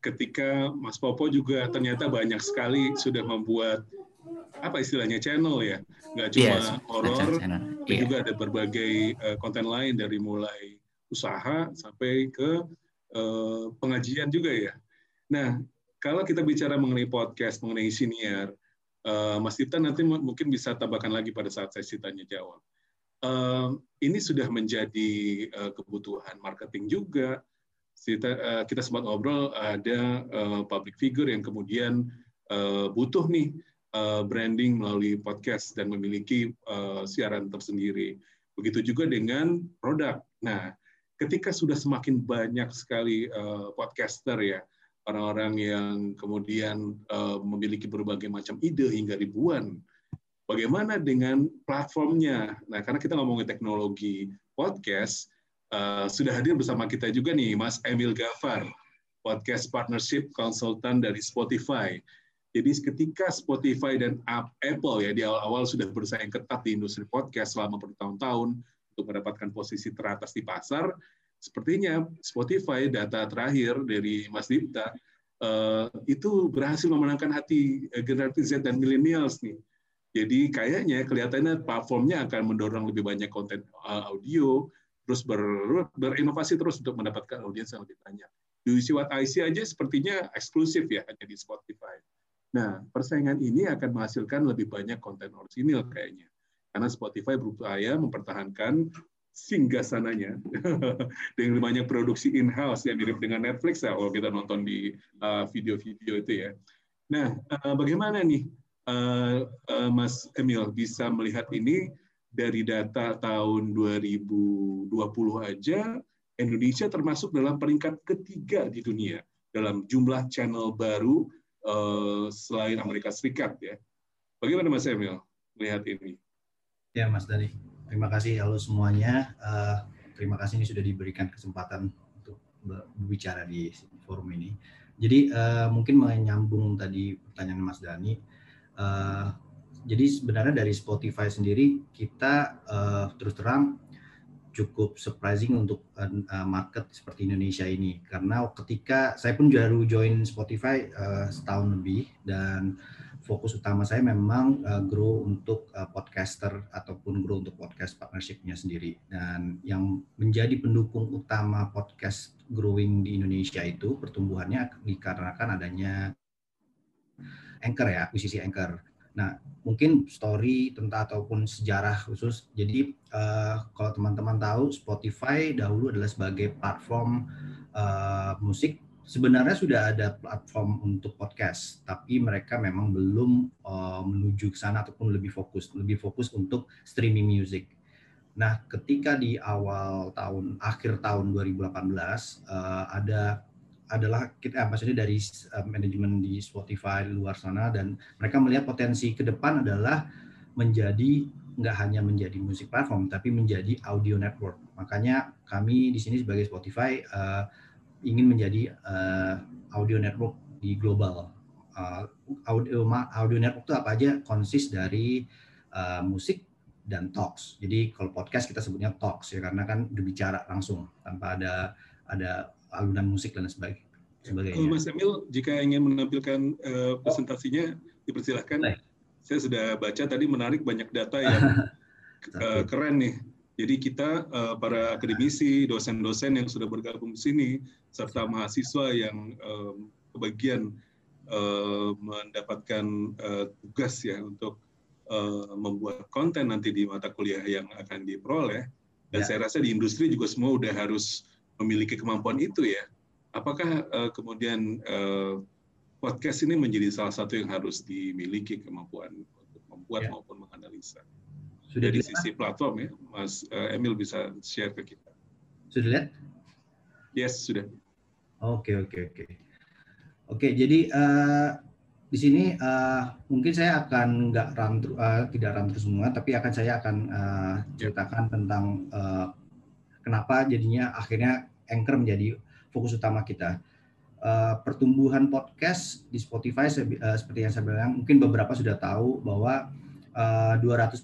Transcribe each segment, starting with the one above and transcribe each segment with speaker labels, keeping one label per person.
Speaker 1: ketika Mas Popo juga ternyata banyak sekali sudah membuat apa istilahnya channel ya, nggak cuma yes, horor, tapi yeah. juga ada berbagai uh, konten lain dari mulai usaha sampai ke uh, pengajian juga ya. Nah, kalau kita bicara mengenai podcast, mengenai siniar, uh, Mas Tita nanti mungkin bisa tambahkan lagi pada saat saya tanya jawab. Uh, ini sudah menjadi uh, kebutuhan marketing juga. Kita, uh, kita sempat ngobrol ada uh, public figure yang kemudian uh, butuh nih uh, branding melalui podcast dan memiliki uh, siaran tersendiri. Begitu juga dengan produk. Nah, ketika sudah semakin banyak sekali uh, podcaster ya, orang-orang yang kemudian uh, memiliki berbagai macam ide hingga ribuan, bagaimana dengan platformnya? Nah, karena kita ngomongin teknologi podcast, uh, sudah hadir bersama kita juga nih Mas Emil Gafar, podcast partnership konsultan dari Spotify. Jadi ketika Spotify dan Apple ya di awal-awal sudah bersaing ketat di industri podcast selama bertahun-tahun untuk mendapatkan posisi teratas di pasar, sepertinya Spotify data terakhir dari Mas Dipta uh, itu berhasil memenangkan hati eh, generasi Z dan millennials nih. Jadi kayaknya kelihatannya platformnya akan mendorong lebih banyak konten uh, audio, terus ber, berinovasi terus untuk mendapatkan audiens yang lebih banyak. Do you see what I see aja sepertinya eksklusif ya hanya di Spotify. Nah, persaingan ini akan menghasilkan lebih banyak konten orisinil kayaknya. Karena Spotify berupaya mempertahankan singgah sananya dengan banyak produksi in-house yang mirip dengan Netflix ya kalau kita nonton di uh, video-video itu ya. Nah, uh, bagaimana nih uh, Mas Emil bisa melihat ini dari data tahun 2020 aja Indonesia termasuk dalam peringkat ketiga di dunia dalam jumlah channel baru uh, selain Amerika Serikat ya. Bagaimana Mas Emil melihat ini?
Speaker 2: Ya Mas Dani, terima kasih halo semuanya. Uh, terima kasih ini sudah diberikan kesempatan untuk berbicara di forum ini. Jadi uh, mungkin menyambung tadi pertanyaan Mas Dani. Uh, jadi sebenarnya dari Spotify sendiri kita uh, terus terang cukup surprising untuk uh, market seperti Indonesia ini karena ketika saya pun baru join Spotify uh, setahun lebih dan fokus utama saya memang uh, grow untuk uh, podcaster ataupun grow untuk podcast partnershipnya sendiri dan yang menjadi pendukung utama podcast growing di Indonesia itu pertumbuhannya dikarenakan adanya Anchor ya, akuisisi Anchor. Nah, mungkin story tentang ataupun sejarah khusus. Jadi uh, kalau teman-teman tahu Spotify dahulu adalah sebagai platform uh, musik. Sebenarnya sudah ada platform untuk podcast, tapi mereka memang belum uh, menuju ke sana ataupun lebih fokus, lebih fokus untuk streaming music. Nah, ketika di awal tahun akhir tahun 2018 uh, ada adalah kita maksudnya dari uh, manajemen di Spotify luar sana dan mereka melihat potensi ke depan adalah menjadi nggak hanya menjadi musik platform tapi menjadi audio network. Makanya kami di sini sebagai Spotify uh, ingin menjadi uh, audio network di global. Uh, audio audio network itu apa aja? Konsis dari uh, musik dan talks. Jadi kalau podcast kita sebutnya talks ya karena kan berbicara langsung tanpa ada ada alunan musik dan sebagainya.
Speaker 1: Kalau Mas Emil, jika ingin menampilkan uh, presentasinya, dipersilahkan. Baik. Saya sudah baca tadi menarik banyak data yang uh, keren nih. Jadi kita uh, para akademisi, dosen-dosen yang sudah bergabung di sini, serta mahasiswa yang um, kebagian uh, mendapatkan uh, tugas ya untuk uh, membuat konten nanti di mata kuliah yang akan diperoleh. Dan ya. saya rasa di industri juga semua udah harus memiliki kemampuan itu ya apakah uh, kemudian uh, podcast ini menjadi salah satu yang harus dimiliki kemampuan untuk membuat ya. maupun menganalisa. Sudah di sisi platform ya, Mas uh, Emil bisa share ke kita.
Speaker 2: Sudah lihat?
Speaker 1: Yes, sudah.
Speaker 2: Oke, oke, oke. Oke, jadi uh, di sini uh, mungkin saya akan nggak run uh, tidak run terus semua, tapi akan saya akan uh, ceritakan tentang uh, kenapa jadinya akhirnya Anchor menjadi fokus utama kita. Uh, pertumbuhan podcast di Spotify uh, seperti yang saya bilang mungkin beberapa sudah tahu bahwa uh, 200%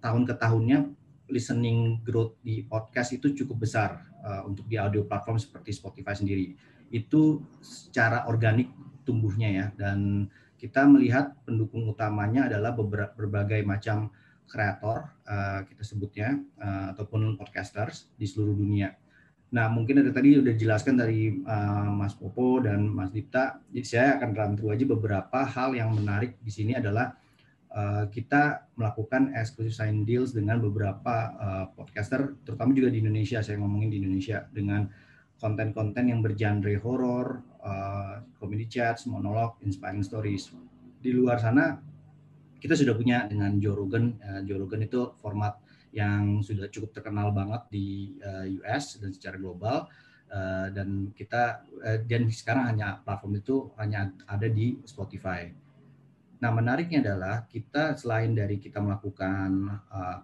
Speaker 2: tahun ke tahunnya listening growth di podcast itu cukup besar uh, untuk di audio platform seperti Spotify sendiri. itu secara organik tumbuhnya ya dan kita melihat pendukung utamanya adalah berbagai macam kreator uh, kita sebutnya uh, ataupun podcasters di seluruh dunia. Nah, mungkin dari tadi sudah dijelaskan dari uh, Mas Popo dan Mas Dipta. Jadi saya akan run through aja beberapa hal yang menarik di sini adalah uh, kita melakukan exclusive sign deals dengan beberapa uh, podcaster, terutama juga di Indonesia. Saya ngomongin di Indonesia dengan konten-konten yang bergenre horor, uh, comedy chats, monolog, inspiring stories. Di luar sana kita sudah punya dengan Joe Rogan. Uh, Joe Rogan itu format yang sudah cukup terkenal banget di uh, eh, US dan secara global uh, dan kita uh, dan sekarang hanya platform itu hanya ada di Spotify. Nah menariknya adalah kita selain dari kita melakukan uh,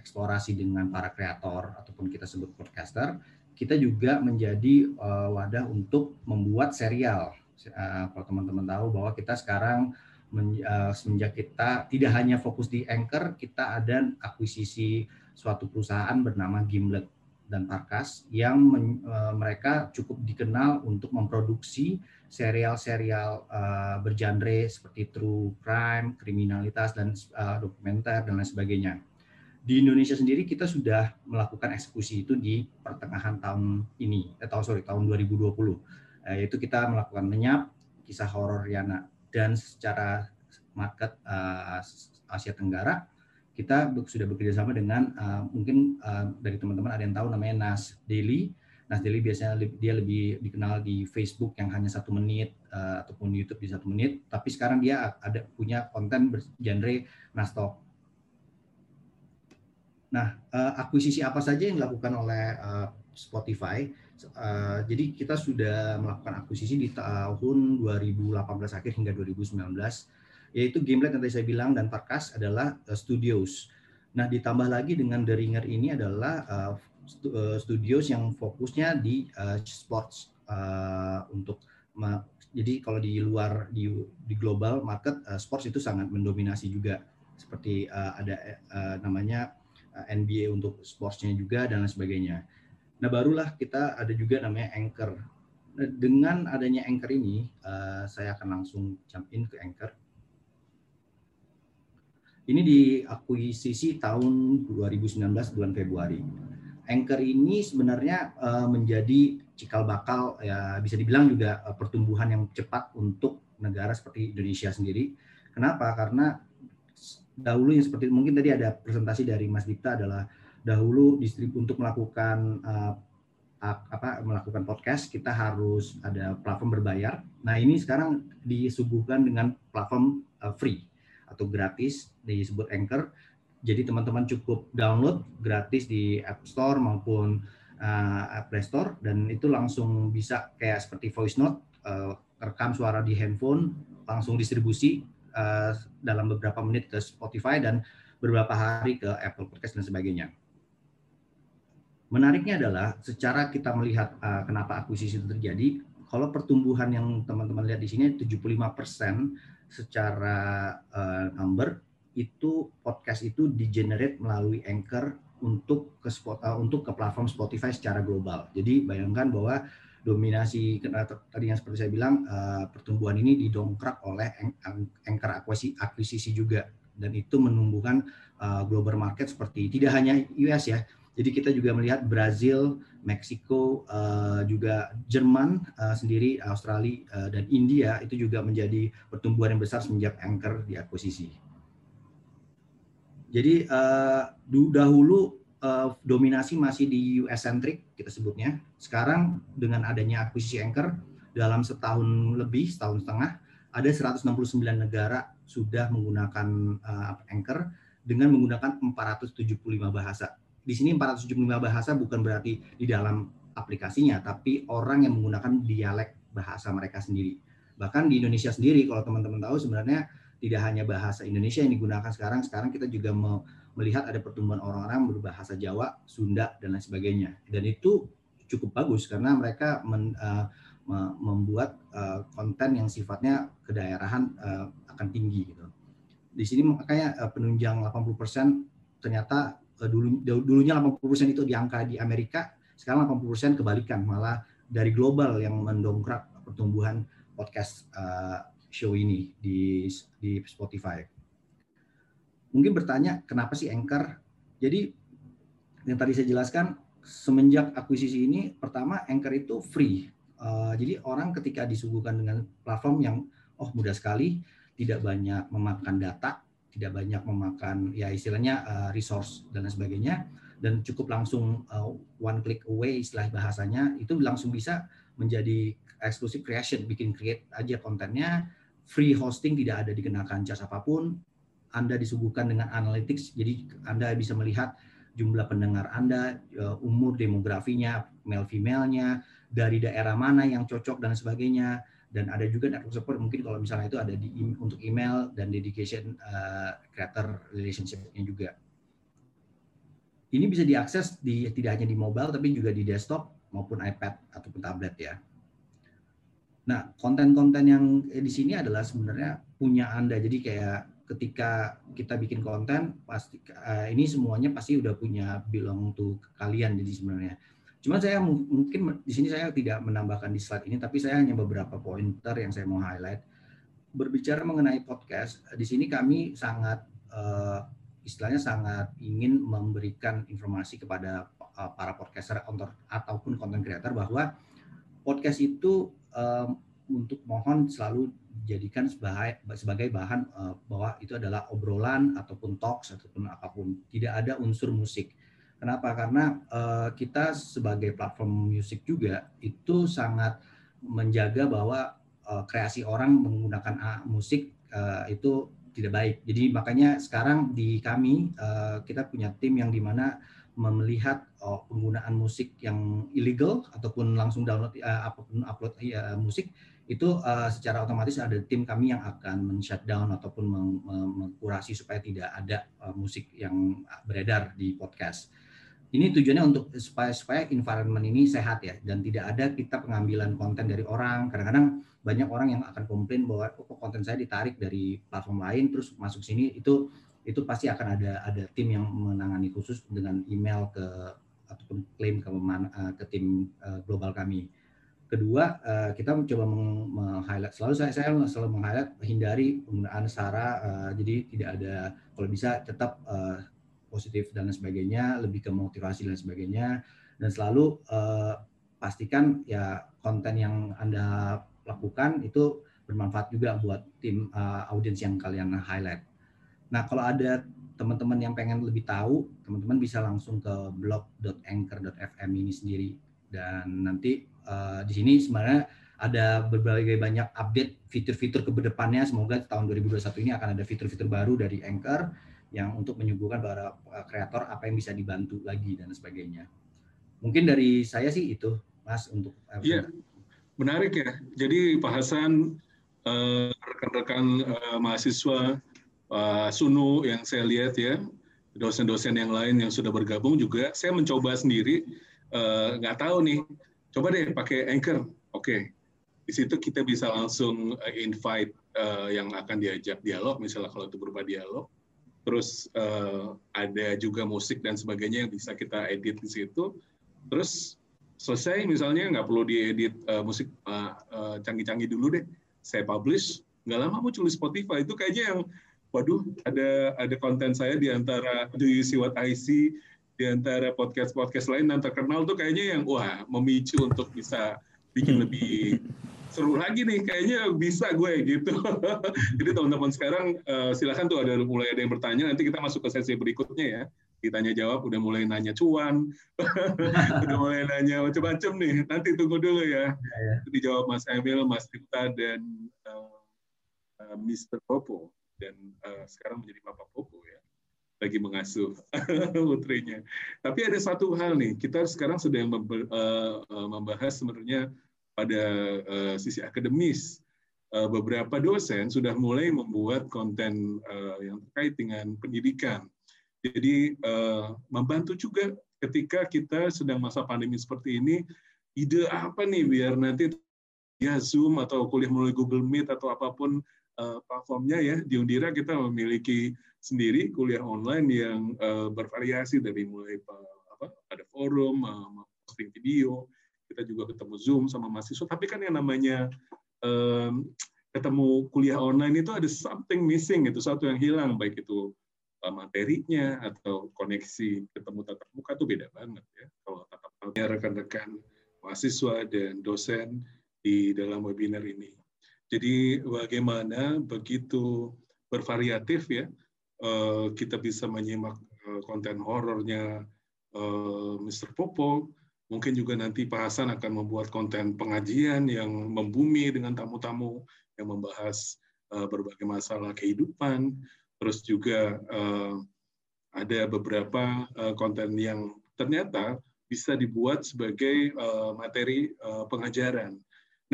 Speaker 2: eksplorasi dengan para kreator ataupun kita sebut podcaster, kita juga menjadi uh, wadah untuk membuat serial. Uh, kalau teman-teman tahu bahwa kita sekarang Eh, semenjak kita tidak hanya fokus di Anchor, kita ada akuisisi suatu perusahaan bernama Gimlet dan Parkas yang men, uh, mereka cukup dikenal untuk memproduksi serial-serial uh, bergenre seperti true crime, kriminalitas dan dokumenter dan lain sebagainya. Di Indonesia sendiri kita sudah melakukan eksekusi itu di pertengahan tahun ini, eh, tahun sorry tahun 2020, uh, yaitu kita melakukan lenyap, kisah horor Yana dan secara market uh, Asia Tenggara kita sudah bekerja sama dengan uh, mungkin uh, dari teman-teman ada yang tahu namanya Nas Daily. Nas Daily biasanya dia lebih dikenal di Facebook yang hanya satu menit uh, ataupun YouTube di satu menit. Tapi sekarang dia ada punya konten bergenre Nas Talk. Nah, uh, akuisisi apa saja yang dilakukan oleh uh, Spotify Uh, jadi kita sudah melakukan akuisisi di tahun 2018 akhir hingga 2019 yaitu Gimlet yang tadi saya bilang dan Parkas adalah uh, studios. Nah, ditambah lagi dengan The Ringer ini adalah uh, studios yang fokusnya di uh, sports uh, untuk jadi kalau di luar di di global market uh, sports itu sangat mendominasi juga seperti uh, ada uh, namanya NBA untuk sportsnya juga dan lain sebagainya. Nah, barulah kita ada juga namanya Anchor. Nah, dengan adanya Anchor ini, uh, saya akan langsung jump in ke Anchor. Ini diakuisisi tahun 2019 bulan Februari. Anchor ini sebenarnya uh, menjadi cikal bakal ya bisa dibilang juga uh, pertumbuhan yang cepat untuk negara seperti Indonesia sendiri. Kenapa? Karena dahulu yang seperti mungkin tadi ada presentasi dari Mas Dipta adalah dahulu distribu untuk melakukan uh, apa melakukan podcast kita harus ada platform berbayar. Nah ini sekarang disuguhkan dengan platform uh, free atau gratis disebut Anchor. Jadi teman-teman cukup download gratis di App Store maupun uh, Play Store dan itu langsung bisa kayak seperti voice note uh, rekam suara di handphone langsung distribusi uh, dalam beberapa menit ke Spotify dan beberapa hari ke Apple Podcast dan sebagainya. Menariknya adalah secara kita melihat uh, kenapa akuisisi itu terjadi, kalau pertumbuhan yang teman-teman lihat di sini 75% secara uh, number itu podcast itu di-generate melalui Anchor untuk ke spot, uh, untuk ke platform Spotify secara global. Jadi bayangkan bahwa dominasi tadi yang seperti saya bilang uh, pertumbuhan ini didongkrak oleh Anchor akuisisi, akuisisi juga dan itu menumbuhkan uh, global market seperti tidak hanya US ya, jadi kita juga melihat Brazil, Meksiko, uh, juga Jerman uh, sendiri, Australia uh, dan India itu juga menjadi pertumbuhan yang besar semenjak Anchor diakuisisi. Jadi uh, dahulu uh, dominasi masih di US centric kita sebutnya. Sekarang dengan adanya akuisisi Anchor dalam setahun lebih, setahun setengah, ada 169 negara sudah menggunakan uh, Anchor dengan menggunakan 475 bahasa di sini 475 bahasa bukan berarti di dalam aplikasinya, tapi orang yang menggunakan dialek bahasa mereka sendiri. Bahkan di Indonesia sendiri, kalau teman-teman tahu sebenarnya tidak hanya bahasa Indonesia yang digunakan sekarang, sekarang kita juga melihat ada pertumbuhan orang-orang berbahasa Jawa, Sunda, dan lain sebagainya. Dan itu cukup bagus karena mereka men, uh, membuat uh, konten yang sifatnya kedaerahan uh, akan tinggi gitu. Di sini makanya uh, penunjang 80% ternyata dulu dulunya 80% itu di angka di Amerika, sekarang 80% kebalikan malah dari global yang mendongkrak pertumbuhan podcast uh, show ini di di Spotify. Mungkin bertanya kenapa sih Anchor? Jadi yang tadi saya jelaskan semenjak akuisisi ini pertama Anchor itu free. Uh, jadi orang ketika disuguhkan dengan platform yang oh mudah sekali, tidak banyak memakan data, tidak banyak memakan ya istilahnya uh, resource dan lain sebagainya dan cukup langsung uh, one click away istilah bahasanya itu langsung bisa menjadi exclusive creation, bikin create aja kontennya, free hosting tidak ada dikenakan jasa apa pun, Anda disuguhkan dengan analytics, jadi Anda bisa melihat jumlah pendengar Anda, uh, umur demografinya, male female-nya, dari daerah mana yang cocok dan sebagainya. Dan ada juga network support mungkin kalau misalnya itu ada di untuk email dan dedication uh, creator relationship-nya juga. Ini bisa diakses di tidak hanya di mobile tapi juga di desktop maupun iPad ataupun tablet ya. Nah, konten-konten yang di sini adalah sebenarnya punya Anda. Jadi kayak ketika kita bikin konten pasti uh, ini semuanya pasti udah punya belong to kalian jadi sebenarnya. Cuma saya mungkin di sini saya tidak menambahkan di slide ini tapi saya hanya beberapa pointer yang saya mau highlight. Berbicara mengenai podcast, di sini kami sangat uh, istilahnya sangat ingin memberikan informasi kepada uh, para podcaster ataupun konten creator bahwa podcast itu um, untuk mohon selalu dijadikan sebagai sebagai bahan bahwa itu adalah obrolan ataupun talks ataupun apa pun tidak ada unsur musik. Kenapa? Karena uh, kita sebagai platform musik juga itu sangat menjaga bahwa uh, kreasi orang menggunakan uh, musik uh, itu tidak baik. Jadi makanya sekarang di kami uh, kita punya tim yang di mana melihat uh, penggunaan musik yang illegal ataupun langsung download uh, apa pun upload uh, musik itu uh, secara otomatis ada tim kami yang akan men-shutdown ataupun mengkurasi supaya tidak ada uh, musik yang beredar di podcast. Ini tujuannya untuk supaya supaya environment ini sehat ya dan tidak ada kita pengambilan konten dari orang. Kadang-kadang banyak orang yang akan komplain bahwa oh, konten saya ditarik dari platform lain terus masuk sini. Itu itu pasti akan ada ada tim yang menangani khusus dengan email ke ataupun klaim ke uh, ke tim uh, global kami. Kedua, uh, kita mencoba meng-highlight. Selalu saya saya selalu meng-highlight hindari penggunaan sara jadi tidak ada kalau bisa tetap positif dan sebagainya, lebih ke motivasi dan sebagainya. Dan selalu uh, pastikan ya konten yang Anda lakukan itu bermanfaat juga buat tim uh, audiens yang kalian highlight. Nah, kalau ada teman-teman yang pengen lebih tahu, teman-teman bisa langsung ke blog.anchor.fm ini sendiri. Dan nanti uh, di sini sebenarnya ada berbagai banyak update fitur-fitur ke depannya. Semoga tahun 2021 ini akan ada fitur-fitur baru dari Anchor yang untuk menyuguhkan para eh, kreator apa yang bisa dibantu lagi dan sebagainya. Mungkin dari saya sih itu mas untuk
Speaker 1: Iya. menarik ya. Jadi Pak Hasan rekan-rekan uh, mahasiswa uh, Sunu yang saya lihat ya dosen-dosen yang lain yang sudah bergabung juga saya mencoba sendiri nggak tahu nih. Coba deh pakai Anchor. Oke. Okay. di situ kita bisa langsung invite yang akan diajak dialog misalnya kalau itu berupa dialog terus uh, ada juga musik dan sebagainya yang bisa kita edit di situ. Terus selesai misalnya nggak perlu diedit uh, musik canggih-canggih uh, uh, dulu deh. Saya publish nggak lama muncul di Spotify. Itu kayaknya yang waduh ada ada konten saya di antara Do You See What I See? Di antara podcast-podcast lain yang terkenal tuh kayaknya yang wah memicu untuk bisa bikin hmm. lebih seru lagi nih kayaknya bisa gue gitu. Jadi teman-teman sekarang uh, silakan tuh ada mulai ada yang bertanya nanti kita masuk ke sesi berikutnya ya. Ditanya jawab udah mulai nanya cuan, udah mulai nanya macam-macam nih. Nanti tunggu dulu ya. ya, ya. Dijawab Mas Emil, Mas Tirta dan uh, uh, Mr. Popo dan uh, sekarang menjadi Papa Popo ya lagi mengasuh putrinya. Tapi ada satu hal nih, kita sekarang sedang eh, eh, membahas sebenarnya pada eh, sisi akademis. Beberapa dosen sudah mulai membuat konten yang terkait dengan pendidikan. Jadi membantu juga ketika kita sedang masa pandemi seperti ini, ide apa nih biar nanti ya Zoom atau kuliah melalui Google Meet atau apa pun platformnya ya di Undira kita memiliki sendiri kuliah online yang uh, bervariasi dari mulai uh, apa, ada forum, uh, posting video, kita juga ketemu Zoom sama mahasiswa. Tapi kan yang namanya um, ketemu kuliah online itu ada something missing, itu satu yang hilang, baik itu uh, materinya atau koneksi ketemu tatap muka itu beda banget ya. Kalau tatap muka rekan-rekan mahasiswa dan dosen di dalam webinar ini. Jadi bagaimana begitu bervariatif ya eh, kita bisa menyimak eh, konten horornya eh, Mr. Popo. Mungkin juga nanti Pak Hasan akan membuat konten pengajian yang membumi dengan tamu-tamu yang membahas berbagai masalah kehidupan. Terus juga ada beberapa konten yang ternyata bisa dibuat sebagai materi pengajaran.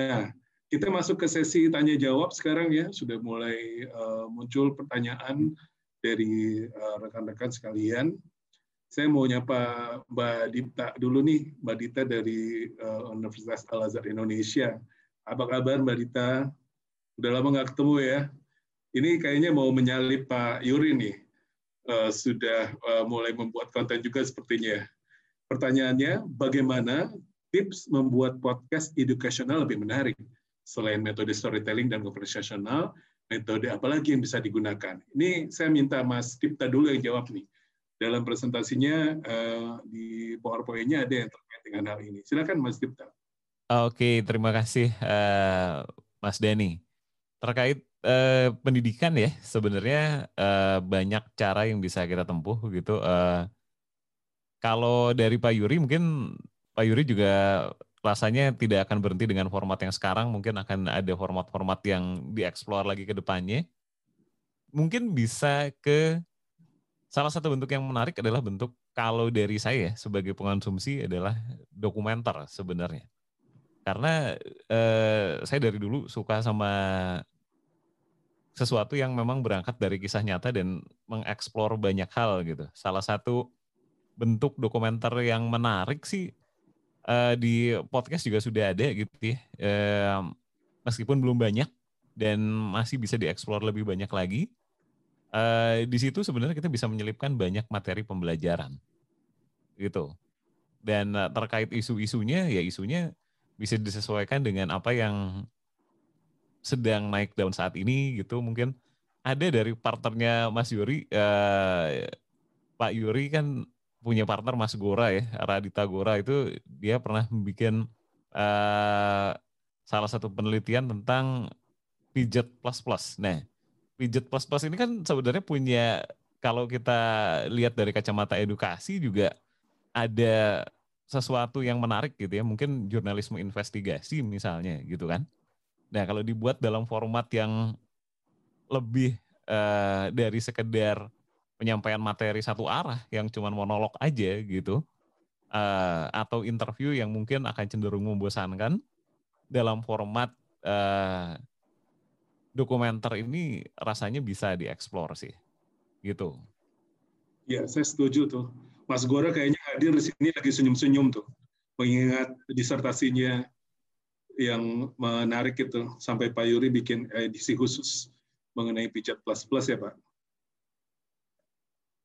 Speaker 1: Nah, kita masuk ke sesi tanya jawab sekarang ya sudah mulai muncul pertanyaan dari rekan-rekan sekalian saya mau nyapa Mbak Dita dulu nih Mbak Dita dari uh, Universitas Al Azhar Indonesia. Apa kabar Mbak Dita? Udah lama nggak ketemu ya? Ini kayaknya mau menyalip Pak Yuri nih. Uh, sudah uh, mulai membuat konten juga sepertinya. Pertanyaannya bagaimana tips membuat podcast edukasional lebih menarik? Selain metode storytelling dan konversasional, metode apa lagi yang bisa digunakan? Ini saya minta Mas Tipta dulu yang jawab nih. Dalam presentasinya uh, di PowerPoint-nya ada yang terkait dengan hal ini. Silakan Mas Tipta.
Speaker 3: Oke, terima kasih uh, Mas Dani. Terkait uh, pendidikan ya, sebenarnya uh, banyak cara yang bisa kita tempuh gitu. Uh, kalau dari Pak Yuri mungkin Pak Yuri juga rasanya tidak akan berhenti dengan format yang sekarang, mungkin akan ada format-format yang dieksplor lagi ke depannya. Mungkin bisa ke salah satu bentuk yang menarik adalah bentuk kalau dari saya sebagai pengonsumsi adalah dokumenter sebenarnya. Karena eh, saya dari dulu suka sama sesuatu yang memang berangkat dari kisah nyata dan mengeksplor banyak hal gitu. Salah satu bentuk dokumenter yang menarik sih uh, di podcast juga sudah ada gitu ya. Uh, meskipun belum banyak dan masih bisa dieksplor lebih banyak lagi. Uh, di situ sebenarnya kita bisa menyelipkan banyak materi pembelajaran gitu. Dan uh, terkait isu-isunya ya isunya bisa disesuaikan dengan apa yang sedang naik daun saat ini gitu. Mungkin ada dari partnernya Mas Yuri, uh, Pak Yuri kan punya partner Mas Gora ya, Radita Gora itu dia pernah membuat uh, salah satu penelitian tentang pijat plus plus. Nah, pijat plus plus ini kan sebenarnya punya kalau kita lihat dari kacamata edukasi juga ada sesuatu yang menarik gitu ya, mungkin jurnalisme investigasi misalnya gitu kan. Nah, kalau dibuat dalam format yang lebih uh, dari sekedar penyampaian materi satu arah yang cuma monolog aja gitu uh, atau interview yang mungkin akan cenderung membosankan dalam format uh, dokumenter ini rasanya bisa dieksplor sih gitu.
Speaker 1: Ya, saya setuju tuh. Mas Gora kayaknya hadir di sini lagi senyum-senyum tuh, mengingat disertasinya yang menarik itu sampai Pak Yuri bikin edisi khusus mengenai pijat plus plus ya Pak.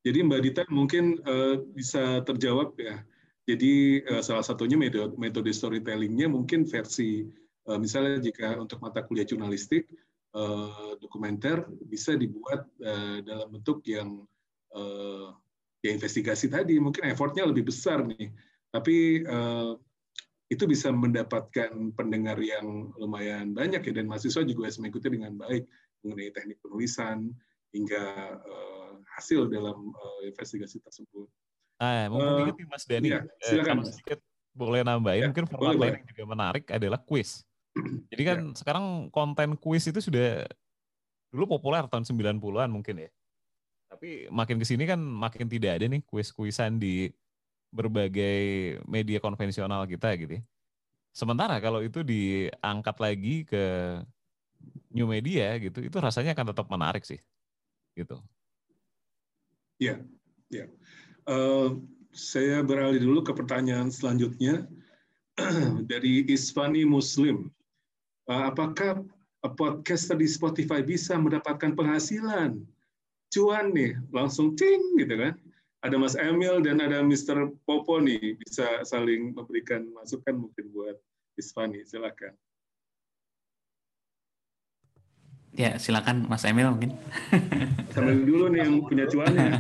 Speaker 1: Jadi Mbak Dita mungkin uh, bisa terjawab ya. Jadi uh, salah satunya metode, metode storytellingnya mungkin versi uh, misalnya jika untuk mata kuliah jurnalistik uh, dokumenter bisa dibuat uh, dalam bentuk yang uh, ya investigasi tadi mungkin effortnya lebih besar nih. Tapi uh, itu bisa mendapatkan pendengar yang lumayan banyak ya dan mahasiswa juga bisa mengikuti dengan baik mengenai teknik penulisan hingga uh, hasil dalam uh, investigasi tersebut.
Speaker 3: Ah, mungkin uh, Mas Dani, ya, silakan, uh, sedikit boleh nambahin, ya, mungkin format lain yang juga menarik adalah quiz. Jadi kan ya. sekarang konten quiz itu sudah dulu populer tahun 90-an mungkin ya. Tapi makin ke sini kan makin tidak ada nih kuis-kuisan di berbagai media konvensional kita gitu ya. Sementara kalau itu diangkat lagi ke new media gitu, itu rasanya akan tetap menarik sih. Gitu.
Speaker 1: Ya, ya. Uh, saya beralih dulu ke pertanyaan selanjutnya dari Isfani Muslim. Uh, apakah podcaster di Spotify bisa mendapatkan penghasilan? Cuan nih, langsung cing gitu kan. ada Mas Emil dan ada Mr. Popo nih bisa saling memberikan masukan mungkin buat Isfani silakan.
Speaker 4: Ya, silakan Mas Emil mungkin.
Speaker 1: Sambil dulu nih yang punya cuannya.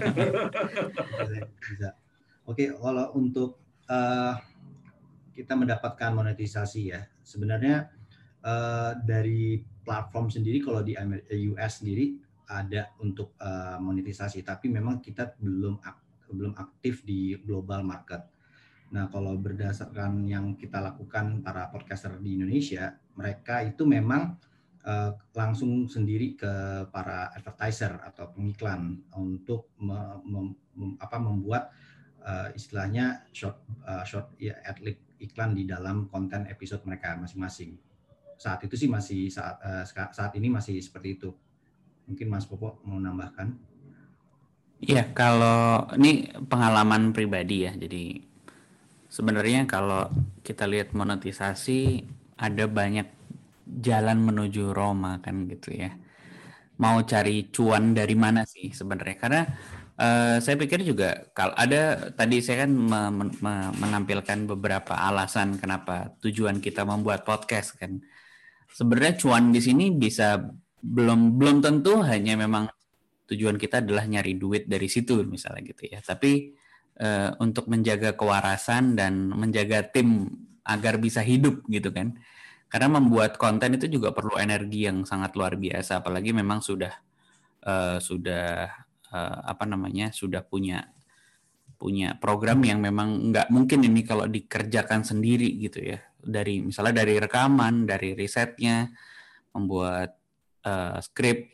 Speaker 2: bisa. Oke, kalau untuk uh, kita mendapatkan monetisasi ya, sebenarnya uh, dari platform sendiri kalau di US sendiri ada untuk uh, monetisasi, tapi memang kita belum belum aktif di global market. Nah, kalau berdasarkan yang kita lakukan para podcaster di Indonesia, mereka itu memang uh, langsung sendiri ke para advertiser atau pengiklan untuk me, mem, mem, apa, membuat uh, istilahnya short uh, short ya, adlib iklan di dalam konten episode mereka masing-masing. Saat itu sih masih saat uh, saat ini masih seperti itu. Mungkin Mas Popo mau nambahkan?
Speaker 4: Iya, kalau ini pengalaman pribadi ya. Jadi sebenarnya kalau kita lihat monetisasi ada banyak jalan menuju Roma kan gitu ya. Mau cari cuan dari mana sih sebenarnya? Karena uh, saya pikir juga kalau ada tadi saya kan me, me, menampilkan beberapa alasan kenapa tujuan kita membuat podcast kan. Sebenarnya cuan di sini bisa belum belum tentu hanya memang tujuan kita adalah nyari duit dari situ misalnya gitu ya. Tapi uh, untuk menjaga kewarasan dan menjaga tim agar bisa hidup gitu kan. Karena membuat konten itu juga perlu energi yang sangat luar biasa apalagi memang sudah uh, sudah uh, apa namanya? sudah punya punya program yang memang nggak mungkin ini kalau dikerjakan sendiri gitu ya dari misalnya dari rekaman dari risetnya membuat uh, skrip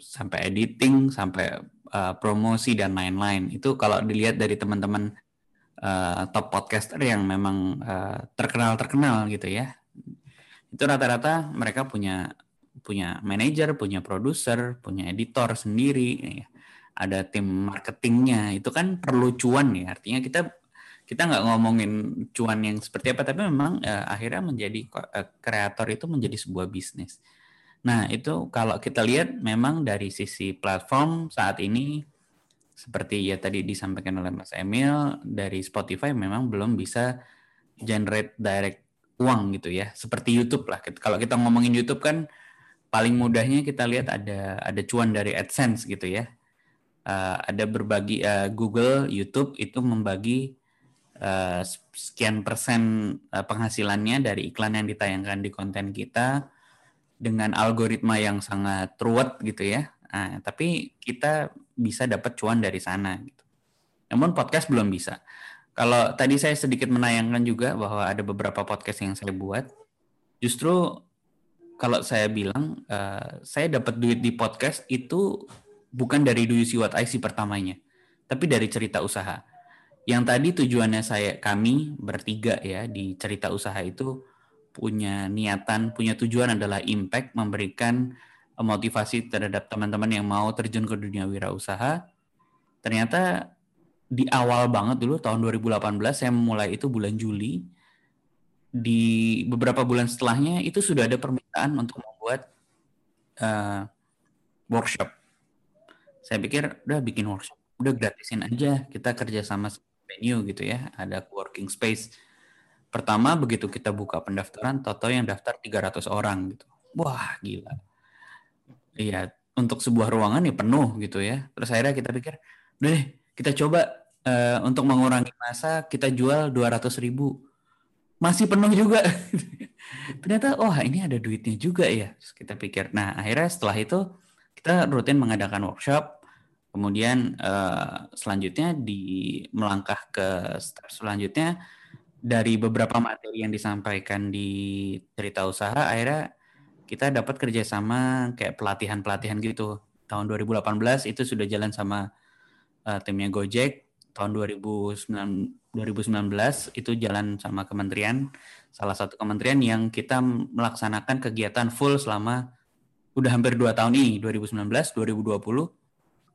Speaker 4: sampai editing, sampai uh, promosi dan lain-lain. Itu kalau dilihat dari teman-teman uh, top podcaster yang memang terkenal-terkenal gitu ya. Itu rata-rata mereka punya punya manajer, punya produser, punya editor sendiri, ya. ada tim marketingnya. Itu kan perlu cuan ya. Artinya kita kita nggak ngomongin cuan yang seperti apa, tapi memang uh, akhirnya menjadi uh, kreator itu menjadi sebuah bisnis. Nah, itu kalau kita lihat memang dari sisi platform saat ini seperti ya tadi disampaikan oleh Mas Emil dari Spotify memang belum bisa generate direct uang gitu ya. Seperti YouTube lah. Kalau kita ngomongin YouTube kan paling mudahnya kita lihat ada ada cuan dari AdSense gitu ya. Uh, ada berbagi uh, Google, YouTube itu membagi uh, sekian persen uh, penghasilannya dari iklan yang ditayangkan di konten kita dengan algoritma yang sangat ruwet gitu ya. Nah, tapi kita bisa dapat cuan dari sana gitu. Namun podcast belum bisa. Kalau tadi saya sedikit menayangkan juga bahwa ada beberapa podcast yang saya buat, justru kalau saya bilang uh, saya dapat duit di podcast itu bukan dari Do You See What I See pertamanya, tapi dari cerita usaha. Yang tadi tujuannya saya kami bertiga ya di cerita usaha itu punya niatan, punya tujuan adalah impact, memberikan motivasi terhadap teman-teman yang mau terjun ke dunia wirausaha. Ternyata di awal banget dulu tahun 2018 saya mulai itu bulan Juli. Di beberapa bulan setelahnya itu sudah ada permintaan untuk membuat uh, workshop. Saya pikir udah bikin workshop, udah gratisin aja kita kerja sama venue gitu ya, ada working space Pertama begitu kita buka pendaftaran, toto yang daftar 300 orang gitu. Wah, gila. Iya, untuk sebuah ruangan ya penuh gitu ya. Terus akhirnya kita pikir, udah deh, kita coba uh, untuk mengurangi masa, kita jual 200 ribu. Masih penuh juga. Ternyata, oh ini ada duitnya juga ya. Terus kita pikir, nah akhirnya setelah itu kita rutin mengadakan workshop. Kemudian uh, selanjutnya di melangkah ke step selanjutnya, dari beberapa materi yang disampaikan di cerita usaha akhirnya kita dapat kerjasama kayak pelatihan-pelatihan gitu. Tahun 2018 itu sudah jalan sama uh, timnya Gojek. Tahun 2009 2019 itu jalan sama kementerian. Salah satu kementerian yang kita melaksanakan kegiatan full selama udah hampir dua tahun ini 2019 2020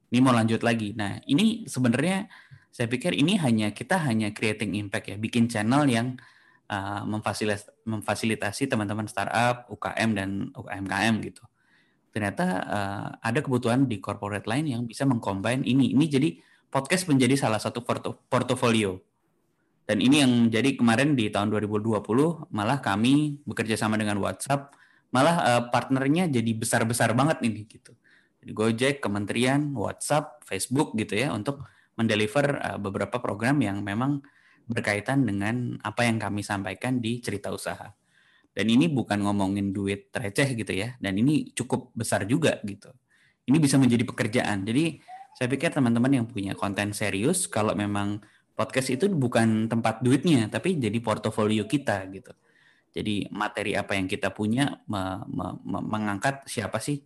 Speaker 4: ini mau lanjut lagi nah ini sebenarnya saya pikir ini hanya kita hanya creating impact ya, bikin channel yang uh, memfasilitas, memfasilitasi teman-teman startup, UKM dan UKMKM gitu. Ternyata uh, ada kebutuhan di corporate lain yang bisa mengcombine ini. Ini jadi podcast menjadi salah satu portofolio. Dan ini yang jadi kemarin di tahun 2020 malah kami bekerja sama dengan WhatsApp, malah uh, partnernya jadi besar-besar banget ini gitu. Jadi Gojek, Kementerian, WhatsApp, Facebook gitu ya untuk mendeliver uh, beberapa program yang memang berkaitan dengan apa yang kami sampaikan di cerita usaha. Dan ini bukan ngomongin duit receh gitu ya, dan ini cukup besar juga gitu. Ini bisa menjadi pekerjaan. Jadi saya pikir teman-teman yang punya konten serius, kalau memang podcast itu bukan tempat duitnya, tapi jadi portofolio kita gitu. Jadi materi apa yang kita punya me, me, mengangkat siapa sih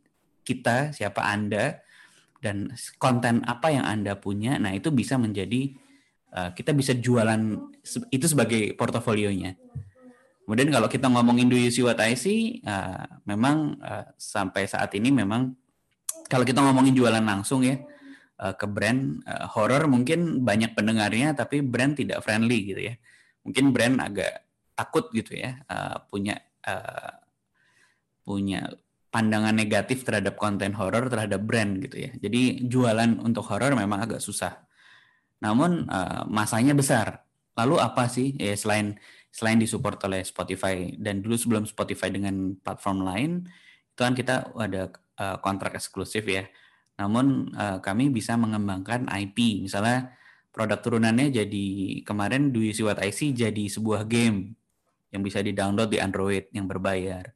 Speaker 4: kita, siapa Anda, dan konten apa yang Anda punya. Nah itu bisa menjadi Eh, kita bisa jualan itu sebagai portofolionya. Kemudian kalau kita ngomongin do you see what I see, uh, memang uh, sampai saat ini memang kalau kita ngomongin jualan langsung ya uh, ke brand uh, horror mungkin banyak pendengarnya tapi brand tidak friendly gitu ya. Mungkin brand agak takut gitu ya uh, punya uh, punya pandangan negatif terhadap konten horror terhadap brand gitu ya. Jadi jualan untuk horror memang agak susah. Namun uh, masanya besar. Lalu apa sih ya selain selain disupport oleh Spotify dan dulu sebelum Spotify dengan platform lain itu kan kita ada uh, kontrak eksklusif ya. Namun uh, kami bisa mengembangkan IP misalnya produk turunannya jadi kemarin Do You See jadi sebuah game yang bisa di-download di Android yang berbayar.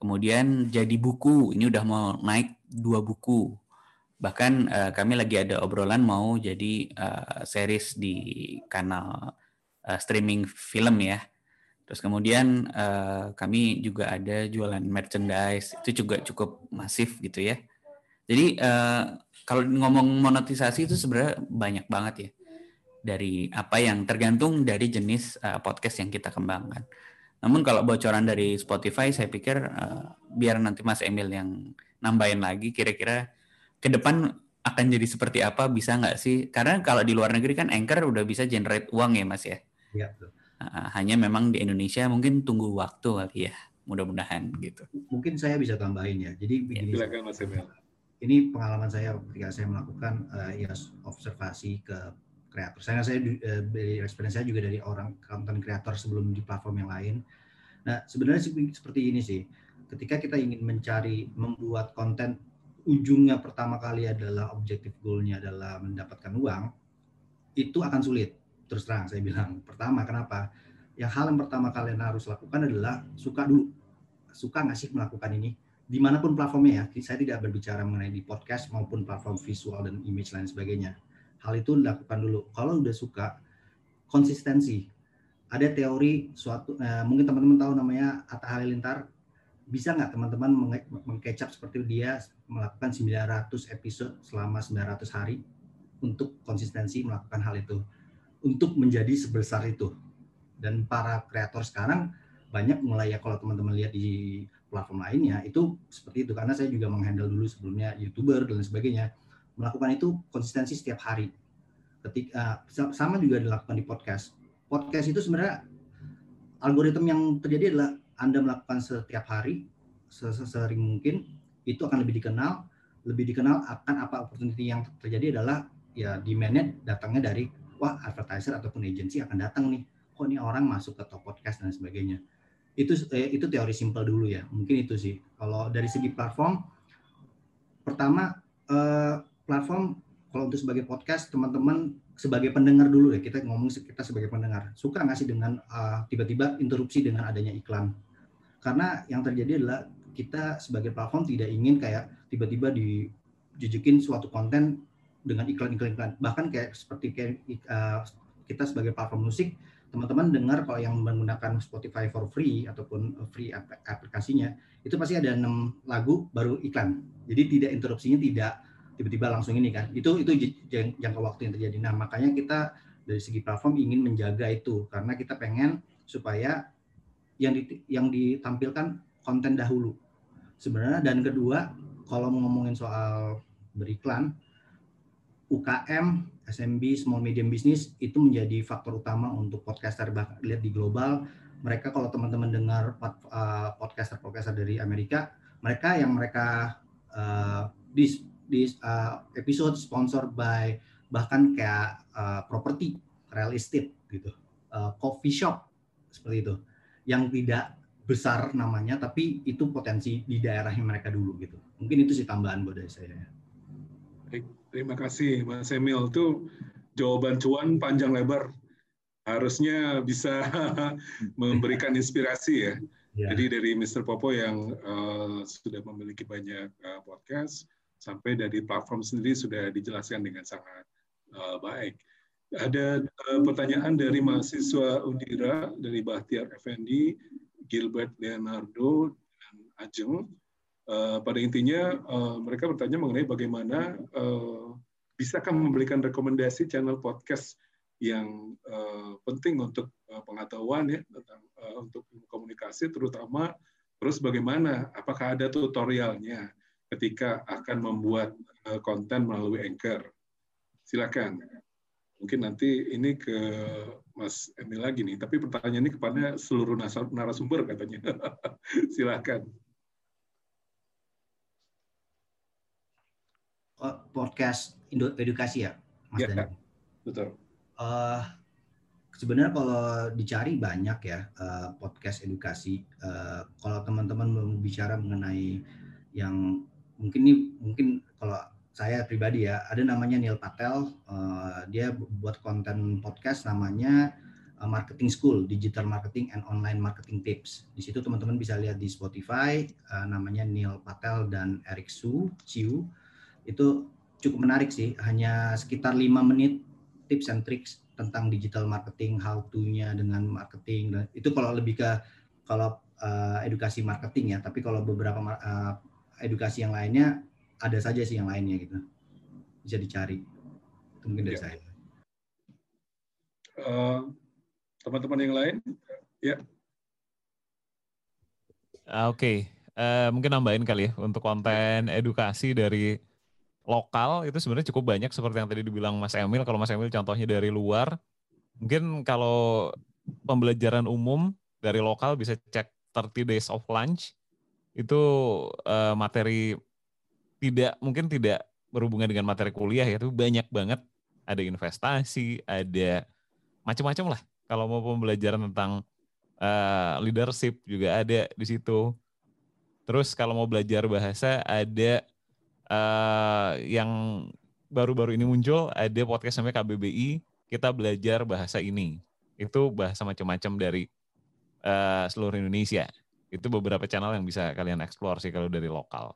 Speaker 4: Kemudian jadi buku, ini udah mau naik dua buku Bahkan uh, kami lagi ada obrolan mau jadi uh, series di kanal uh, streaming film ya. Terus kemudian uh, kami juga ada jualan merchandise itu juga cukup masif gitu ya. Jadi uh, kalau ngomong monetisasi itu sebenarnya banyak banget ya dari apa yang tergantung dari jenis uh, podcast yang kita kembangkan. Namun kalau bocoran dari Spotify saya pikir uh, biar nanti Mas Emil yang nambahin lagi kira-kira ke depan akan jadi seperti apa bisa nggak sih? Karena kalau di luar negeri kan Anchor udah bisa generate uang ya Mas ya. Iya betul. hanya memang di Indonesia mungkin tunggu waktu kali ya. Mudah-mudahan gitu.
Speaker 2: Mungkin saya bisa tambahin ya. Jadi begini. Silakan Mas Emil. Ini pengalaman saya ketika saya melakukan uh, ya observasi ke kreator. Saya saya uh, dari experience saya juga dari orang konten kreator sebelum di platform yang lain. Nah, sebenarnya seperti ini sih. Ketika kita ingin mencari membuat konten ujungnya pertama kali adalah objektif goalnya adalah mendapatkan uang, itu akan sulit. Terus terang saya bilang. Pertama, kenapa? Yang hal yang pertama kalian harus lakukan adalah suka dulu. Suka nggak sih melakukan ini? Di mana pun platformnya ya, saya tidak berbicara mengenai di podcast maupun platform visual dan image lain sebagainya. Hal itu dilakukan dulu. Kalau udah suka, konsistensi. Ada teori suatu, eh, mungkin teman-teman tahu namanya Atta Halilintar, bisa nggak teman-teman mengkecap seperti dia melakukan 900 episode selama 900 hari untuk konsistensi melakukan hal itu? Untuk menjadi sebesar itu. Dan para kreator sekarang banyak mulai ya kalau teman-teman lihat di platform lainnya itu seperti itu. Karena saya juga menghandle dulu sebelumnya youtuber dan sebagainya melakukan itu konsistensi setiap hari. Ketika sama juga dilakukan di podcast. Podcast itu sebenarnya algoritma yang terjadi adalah anda melakukan setiap hari sesering mungkin itu akan lebih dikenal. Lebih dikenal akan apa opportunity yang terjadi adalah ya demandnya datangnya dari wah advertiser ataupun agency akan datang nih. Kok ini orang masuk ke top podcast dan sebagainya. Itu eh, itu teori simpel dulu ya. Mungkin itu sih. Kalau dari segi platform pertama eh, platform kalau untuk sebagai podcast teman-teman sebagai pendengar dulu ya kita ngomong kita sebagai pendengar. Suka nggak sih dengan uh, tiba-tiba interupsi dengan adanya iklan? Karena yang terjadi adalah kita sebagai platform tidak ingin kayak tiba-tiba dijujukin suatu konten dengan iklan-iklan. Bahkan kayak seperti kayak uh, kita sebagai platform musik teman-teman dengar kalau yang menggunakan Spotify for free ataupun free aplikasinya itu pasti ada enam lagu baru iklan. Jadi tidak interupsinya tidak tiba-tiba langsung ini kan. Itu itu jangka waktu yang terjadi. Nah makanya kita dari segi platform ingin menjaga itu. Karena kita pengen supaya yang di, yang ditampilkan konten dahulu. Sebenarnya dan kedua kalau ngomongin soal beriklan UKM SMB small medium business itu menjadi faktor utama untuk podcaster. Lihat di global mereka kalau teman-teman dengar uh, podcaster podcaster dari Amerika mereka yang mereka uh, di uh, episode sponsor by bahkan kayak uh, properti real estate gitu uh, coffee shop seperti itu yang tidak besar namanya tapi itu potensi di daerah yang mereka dulu gitu mungkin itu sih tambahan buat dari saya
Speaker 1: Baik, terima kasih Mas Emil itu jawaban cuan panjang lebar harusnya bisa memberikan inspirasi ya. ya. Jadi dari Mr. Popo yang uh, sudah memiliki banyak uh, podcast sampai dari platform sendiri sudah dijelaskan dengan sangat uh, baik. Ada uh, pertanyaan dari mahasiswa Undira dari Bahtiar Effendi, Gilbert Leonardo, dan Ajeng. Uh, pada intinya uh, mereka bertanya mengenai bagaimana uh, bisakah memberikan rekomendasi channel podcast yang uh, penting untuk uh, pengetahuan ya tentang uh, untuk komunikasi terutama terus bagaimana apakah ada tutorialnya ketika akan membuat uh, konten melalui Anchor silakan mungkin nanti ini ke Mas Emil lagi nih tapi pertanyaan ini kepada seluruh narasumber katanya silakan
Speaker 2: podcast edukasi ya, Mas ya,
Speaker 1: Dani? Betul.
Speaker 2: Uh, sebenarnya kalau dicari banyak ya uh, podcast edukasi. Uh, kalau teman-teman mau bicara mengenai yang mungkin ini mungkin kalau saya pribadi ya ada namanya Neil Patel. Uh, dia buat konten podcast namanya Marketing School, Digital Marketing and Online Marketing Tips. Di situ teman-teman bisa lihat di Spotify, uh, namanya Neil Patel dan Eric Su, Chiu. Itu cukup menarik sih, hanya sekitar lima menit tips and tricks tentang digital marketing, how to-nya dengan marketing. Dan itu kalau lebih ke kalau uh, edukasi marketing ya, tapi kalau beberapa uh, edukasi yang lainnya ada saja sih yang lainnya gitu. Bisa dicari. Itu mungkin dari ya. saya.
Speaker 1: Uh, teman-teman yang lain, ya.
Speaker 3: Uh, Oke, okay. uh, mungkin nambahin kali ya untuk konten edukasi dari lokal itu sebenarnya cukup banyak seperti yang tadi dibilang Mas Emil. Kalau Mas Emil contohnya dari luar, mungkin kalau pembelajaran umum dari lokal bisa cek 30 Days of Lunch. Itu uh, materi tidak mungkin tidak berhubungan dengan materi kuliah ya, itu banyak banget. Ada investasi, ada macam-macam lah. Kalau mau pembelajaran tentang uh, leadership juga ada di situ. Terus kalau mau belajar bahasa ada uh, yang baru-baru ini muncul ada podcast namanya KBBI kita belajar bahasa ini itu bahasa macam-macam dari uh, seluruh Indonesia itu beberapa channel yang bisa kalian eksplor sih kalau dari lokal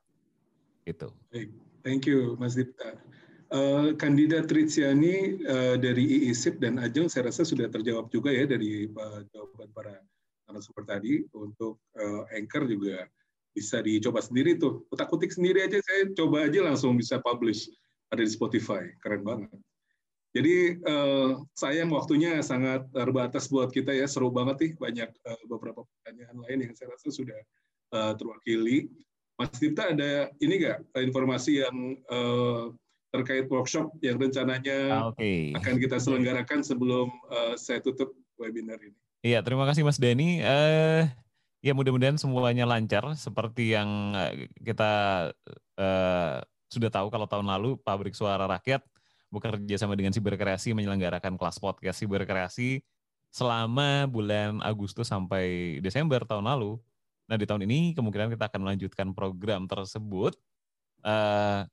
Speaker 3: itu.
Speaker 1: Thank you Mas Dipta. Uh, kandidat Tritsiani uh, dari IISIP dan Ajeng saya rasa sudah terjawab juga ya dari uh, jawaban para narasumber tadi untuk uh, anchor juga bisa dicoba sendiri tuh. Utak-utik sendiri aja saya coba aja langsung bisa publish ada di Spotify. Keren banget. Jadi uh, sayang waktunya sangat terbatas buat kita ya. Seru banget nih banyak uh, beberapa pertanyaan lain yang saya rasa sudah uh, terwakili. Mas Dipta ada ini nggak informasi yang uh, terkait workshop yang rencananya ah, okay. akan kita selenggarakan sebelum uh, saya tutup webinar ini?
Speaker 3: Iya, terima kasih Mas Denny. Uh, Ya mudah-mudahan semuanya lancar seperti yang eh, kita uh, sudah tahu kalau tahun lalu Pabrik Suara Rakyat bekerja sama dengan Siberkreasi menyelenggarakan kelas podcast Siberkreasi selama bulan Agustus sampai Desember tahun lalu. Nah di tahun ini kemungkinan kita akan melanjutkan program tersebut. Uh,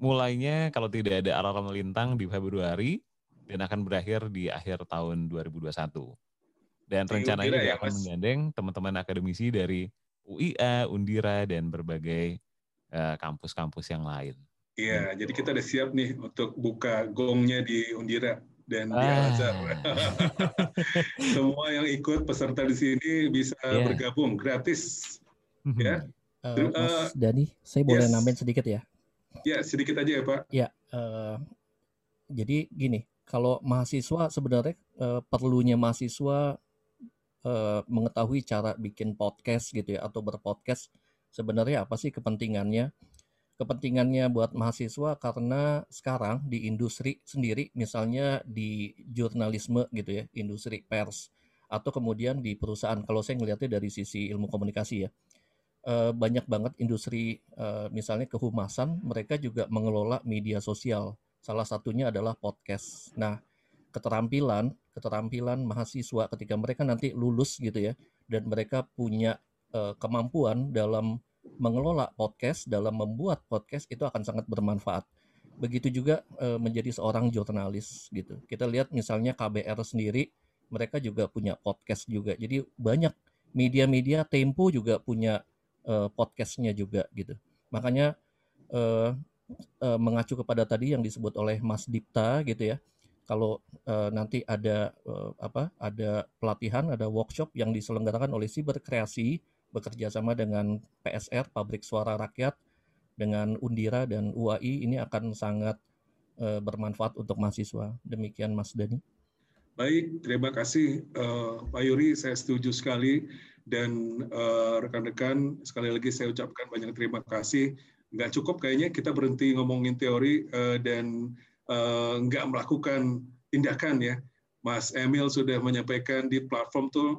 Speaker 3: mulainya kalau tidak ada alarm melintang di Februari dan akan berakhir di akhir tahun 2021. Dan rencananya juga ya, akan menggandeng teman-teman akademisi dari UIA, Undira, dan berbagai eh, kampus-kampus uh, yang lain.
Speaker 1: Iya, jadi kita udah siap nih untuk buka gongnya di Undira dan ah. di Al Azhar. Semua yang ikut peserta di sini bisa yeah. bergabung gratis.
Speaker 5: Mhm. ya. Uh, Mas Dani, saya boleh yes. nambahin sedikit ya?
Speaker 1: Ya, sedikit aja ya Pak.
Speaker 5: Ya, uh, jadi gini, kalau mahasiswa sebenarnya uh, perlunya mahasiswa uh, mengetahui cara bikin podcast gitu ya atau berpodcast sebenarnya apa sih kepentingannya? Kepentingannya buat mahasiswa karena sekarang di industri sendiri misalnya di jurnalisme gitu ya, industri pers atau kemudian di perusahaan kalau saya ngelihatnya dari sisi ilmu komunikasi ya. Uh, banyak banget industri uh, misalnya kehumasan mereka juga mengelola media sosial Salah satunya adalah podcast. Nah, keterampilan keterampilan mahasiswa ketika mereka nanti lulus gitu ya dan mereka punya uh, kemampuan dalam mengelola podcast, dalam membuat podcast itu akan sangat bermanfaat. Begitu juga uh, menjadi seorang jurnalis gitu. Kita lihat misalnya KBR sendiri mereka juga punya podcast juga. Jadi banyak media-media Tempo juga punya uh, podcastnya juga gitu. Makanya uh, uh, mengacu kepada tadi yang disebut oleh Mas Dipta gitu ya. Kalau uh, nanti ada uh, apa? Ada pelatihan, ada workshop yang diselenggarakan oleh Siber Kreasi bekerja sama dengan PSR Pabrik Suara Rakyat dengan Undira dan UAI ini akan sangat uh, bermanfaat untuk mahasiswa. Demikian Mas Dani.
Speaker 1: Baik, terima kasih uh, Pak Yuri. Saya setuju sekali dan rekan-rekan uh, sekali lagi saya ucapkan banyak terima kasih nggak cukup kayaknya kita berhenti ngomongin teori uh, dan uh, nggak melakukan tindakan ya. Mas Emil sudah menyampaikan di platform tuh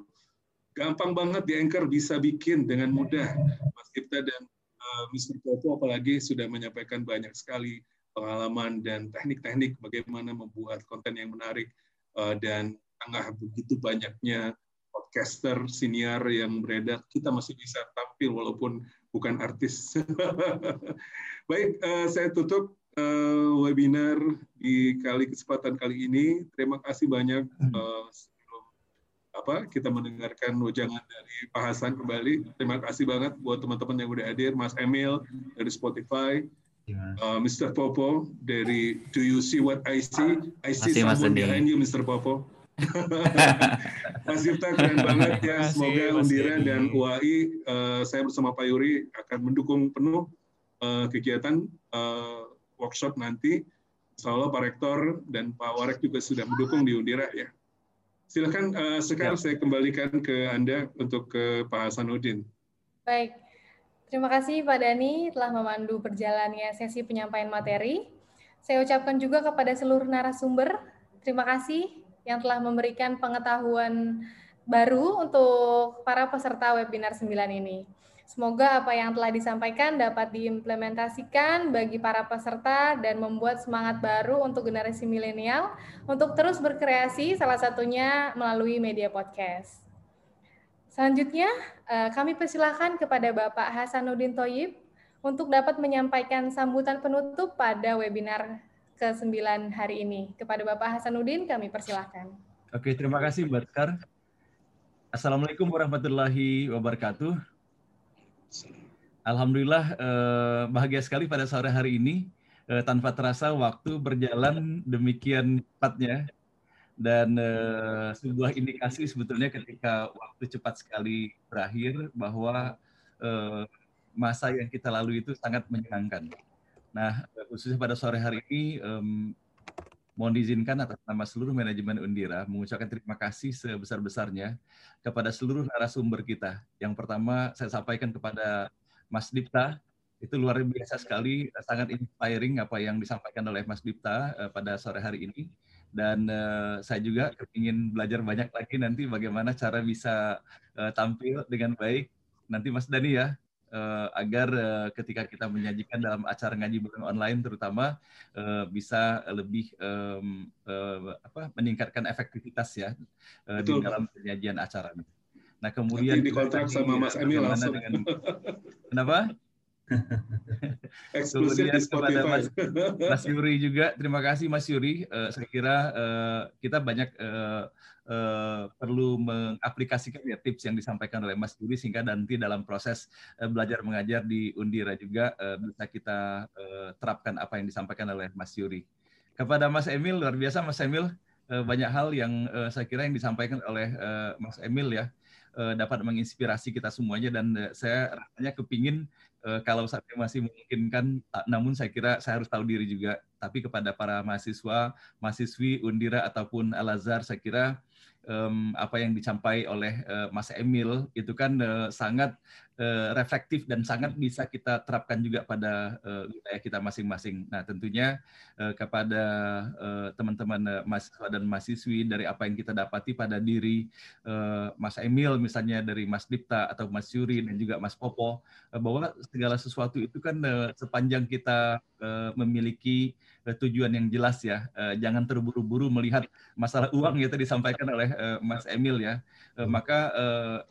Speaker 1: gampang banget di Anchor bisa bikin dengan mudah. Mas Kita dan uh, eh, Mr. Popo apalagi sudah menyampaikan banyak sekali pengalaman dan teknik-teknik bagaimana membuat konten yang menarik uh, dan tengah begitu banyaknya podcaster senior yang beredar, kita masih bisa tampil walaupun bukan artis. Baik, uh, saya tutup uh, webinar di kali kesempatan kali ini. Terima kasih banyak uh, sebelum apa kita mendengarkan wajangan dari Pak Hasan kembali. Terima kasih banget buat teman-teman yang udah hadir, Mas Emil dari Spotify. Uh, Mr. Popo dari Do You See What I See? I see Masih someone behind you, Mr. Popo. Mas Yufta keren banget ya. Semoga Undira dan UAI, uh, saya bersama Pak Yuri akan mendukung penuh uh, kegiatan uh, workshop nanti. Insya Allah Pak Rektor dan Pak Warek juga sudah mendukung di Undira ya. Silakan uh, sekarang ya. saya kembalikan ke Anda untuk ke Pak Hasanuddin.
Speaker 6: Baik, terima kasih Pak Dani telah memandu perjalannya sesi penyampaian materi. Saya ucapkan juga kepada seluruh narasumber, terima kasih yang telah memberikan pengetahuan baru untuk para peserta webinar 9 ini. Semoga apa yang telah disampaikan dapat diimplementasikan bagi para peserta dan membuat semangat baru untuk generasi milenial untuk terus berkreasi, salah satunya melalui media podcast. Selanjutnya, eh, kami persilahkan kepada Bapak Hasanuddin Toyib untuk dapat menyampaikan sambutan penutup pada webinar ke-9 hari ini. Kepada Bapak Hasanuddin kami persilahkan.
Speaker 7: Oke, terima kasih Mbak Kar. Assalamualaikum warahmatullahi wabarakatuh. Alhamdulillah eh, bahagia sekali pada sore hari ini eh, tanpa terasa waktu berjalan demikian cepatnya dan eh, sebuah indikasi sebetulnya ketika waktu cepat sekali berakhir bahwa masa yang kita lalui itu sangat menyenangkan. Nah, khususnya pada sore hari ini, um, mohon diizinkan atas nama seluruh manajemen Undira mengucapkan terima kasih sebesar-besarnya kepada seluruh narasumber kita. Yang pertama saya sampaikan kepada Mas Dipta, itu luar biasa sekali, sangat inspiring apa yang disampaikan oleh Mas Dipta uh, pada sore hari ini. Dan uh, saya juga ingin belajar banyak lagi nanti bagaimana cara bisa uh, tampil dengan baik. Nanti Mas Dani ya, uh, agar uh, ketika kita menyajikan dalam acara ngaji bareng online terutama uh, bisa lebih um, uh, apa meningkatkan efektivitas ya uh, di dalam penyajian acara. Nah kemudian
Speaker 1: Nanti dikontrak sama Mas Emil langsung. Dengan,
Speaker 7: kenapa?
Speaker 1: Eksklusif di
Speaker 7: kepada Mas, Mas Yuri juga, terima kasih Mas Yuri. Uh, saya kira uh, kita banyak uh, uh, perlu mengaplikasikan ya tips yang disampaikan oleh Mas Yuri sehingga nanti dalam proses uh, belajar mengajar di Undira juga uh, bisa kita uh, terapkan apa yang disampaikan oleh Mas Yuri. Kepada Mas Emil luar biasa Mas Emil uh, banyak hal yang uh, saya kira yang disampaikan oleh uh, Mas Emil ya dapat menginspirasi kita semuanya dan saya rasanya kepingin kalau saat masih memungkinkan namun saya kira saya harus tahu diri juga. Tapi kepada para mahasiswa mahasiswi Undira ataupun Al Azhar saya kira um, apa yang dicapai oleh uh, Mas Emil itu kan uh, sangat uh, reflektif dan sangat bisa kita terapkan juga pada uh, wilayah kita masing-masing. Nah, tentunya uh, kepada teman-teman mahasiswa dan mahasiswi dari apa yang kita dapati pada diri Mas Emil misalnya dari Mas Dipta atau Mas Yuri dan juga Mas Popo bahwa segala sesuatu itu kan sepanjang kita memiliki uh, tujuan yang jelas ya. Uh, jangan terburu-buru melihat masalah uang yang tadi disampaikan oleh Mas Emil ya. Uh, maka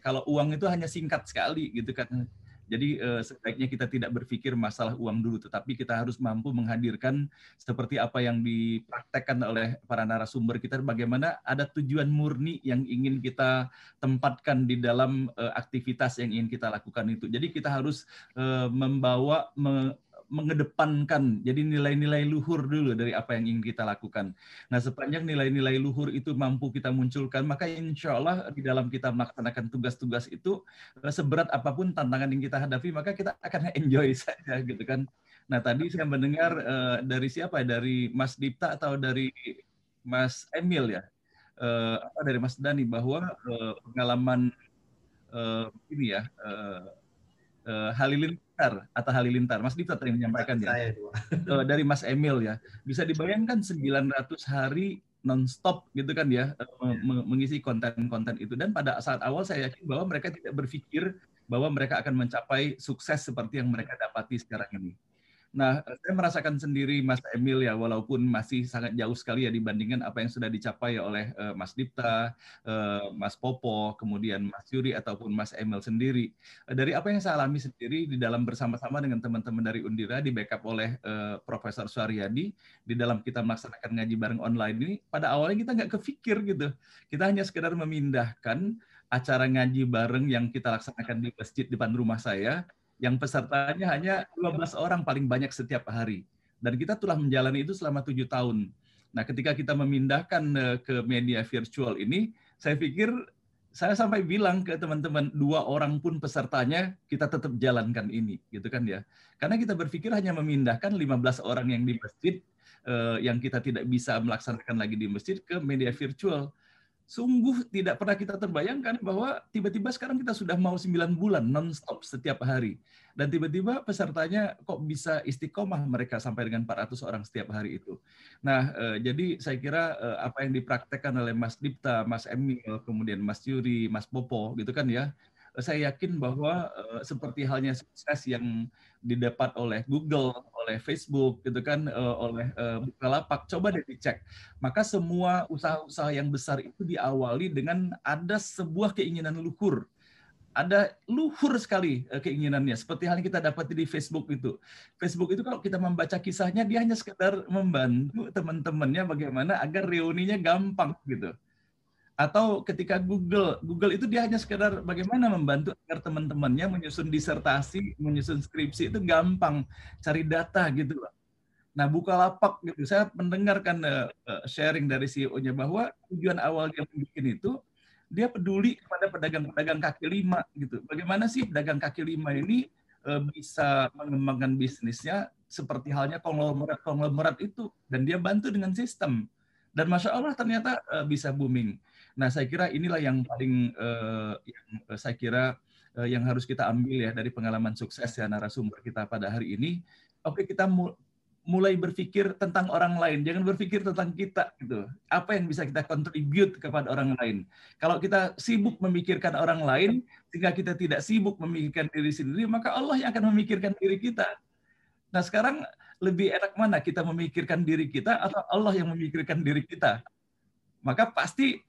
Speaker 7: kalau uang itu hanya singkat sekali gitu kan. Jadi eh, sebaiknya kita tidak berpikir masalah uang dulu, tetapi kita harus mampu menghadirkan seperti apa yang dipraktekkan oleh para narasumber kita, bagaimana ada tujuan murni yang ingin kita tempatkan di dalam eh, aktivitas yang ingin kita lakukan itu. Jadi kita harus eh, membawa mengedepankan jadi nilai-nilai luhur dulu dari apa yang ingin kita lakukan. Nah sepanjang nilai-nilai luhur itu mampu kita munculkan, maka insya Allah di dalam kita melaksanakan tugas-tugas itu seberat apa pun tantangan yang kita hadapi, maka kita akan enjoy saja gitu kan. Nah tadi saya mendengar uh, dari siapa ya? Dari Mas Dipta atau dari Mas Emil ya? Uh, dari Mas Dani bahwa uh, pengalaman uh, ini ya uh, uh, Halilintar atau Halilintar. Mas Dita tadi menyampaikan ya. Uh, dari Mas Emil ya. Bisa dibayangkan 900 hari nonstop gitu kan ya uh, mengisi konten-konten itu dan pada saat awal saya yakin bahwa mereka tidak berpikir bahwa mereka akan mencapai sukses seperti yang mereka dapati sekarang ini. Nah, saya merasakan sendiri Mas Emil ya, walaupun masih sangat jauh sekali ya dibandingkan apa yang sudah dicapai oleh uh, Mas Dipta, uh, Mas Popo, kemudian Mas Yuri ataupun Mas Emil sendiri. Uh, dari apa yang saya alami sendiri di dalam bersama-sama dengan teman-teman dari Undira di backup oleh Profesor Suaryadi di dalam kita melaksanakan ngaji bareng online ini, pada awalnya kita nggak kepikir gitu. Kita hanya sekedar memindahkan acara ngaji bareng yang kita laksanakan di masjid depan rumah saya yang pesertanya hanya 12 orang paling banyak setiap hari. Dan kita telah menjalani itu selama tujuh tahun. Nah, ketika kita memindahkan eh, ke media virtual ini, saya pikir saya sampai bilang ke teman-teman dua orang pun pesertanya kita tetap jalankan ini, gitu kan ya? Karena kita berpikir hanya memindahkan 15 orang yang di masjid eh, yang kita tidak bisa melaksanakan lagi di masjid ke media virtual sungguh tidak pernah kita terbayangkan bahwa tiba-tiba sekarang kita sudah mau 9 bulan non-stop setiap hari. Dan tiba-tiba pesertanya kok bisa istiqomah mereka sampai dengan 400 orang setiap hari itu. Nah, eh, jadi saya kira eh, apa yang dipraktekkan oleh Mas Dipta, Mas Emil, kemudian Mas Yuri, Mas Popo gitu kan ya, saya yakin bahwa uh, seperti halnya sukses yang didapat oleh Google, oleh Facebook, gitu kan, uh, oleh uh, Bukalapak, coba deh dicek. Maka semua usaha-usaha yang besar itu diawali dengan ada sebuah keinginan luhur, ada luhur sekali keinginannya seperti halnya kita dapat di Facebook itu. Facebook itu kalau kita membaca kisahnya dia hanya sekedar membantu teman-temannya bagaimana agar reuninya gampang gitu atau ketika Google Google itu dia hanya sekedar bagaimana membantu agar teman-temannya menyusun disertasi, menyusun skripsi itu gampang cari data gitu loh. Nah, Bukalapak gitu. Saya mendengarkan uh, sharing dari CEO-nya bahwa tujuan awal dia bikin itu dia peduli kepada pedagang-pedagang kaki lima gitu. Bagaimana sih pedagang kaki lima ini uh, bisa mengembangkan bisnisnya seperti halnya konglomerat-konglomerat itu dan dia bantu dengan sistem. Dan masya Allah ternyata bisa booming. Nah, saya kira inilah yang paling uh, yang uh, saya kira uh, yang harus kita ambil ya dari pengalaman sukses ya narasumber kita pada hari ini. Oke, kita mu mulai berpikir tentang orang lain, jangan berpikir tentang kita gitu. Apa yang bisa kita contribute kepada orang lain. Kalau kita sibuk memikirkan orang lain sehingga kita tidak sibuk memikirkan diri sendiri, maka Allah yang akan memikirkan diri kita. Nah, sekarang lebih enak mana kita memikirkan diri kita atau Allah yang memikirkan diri kita? Maka pasti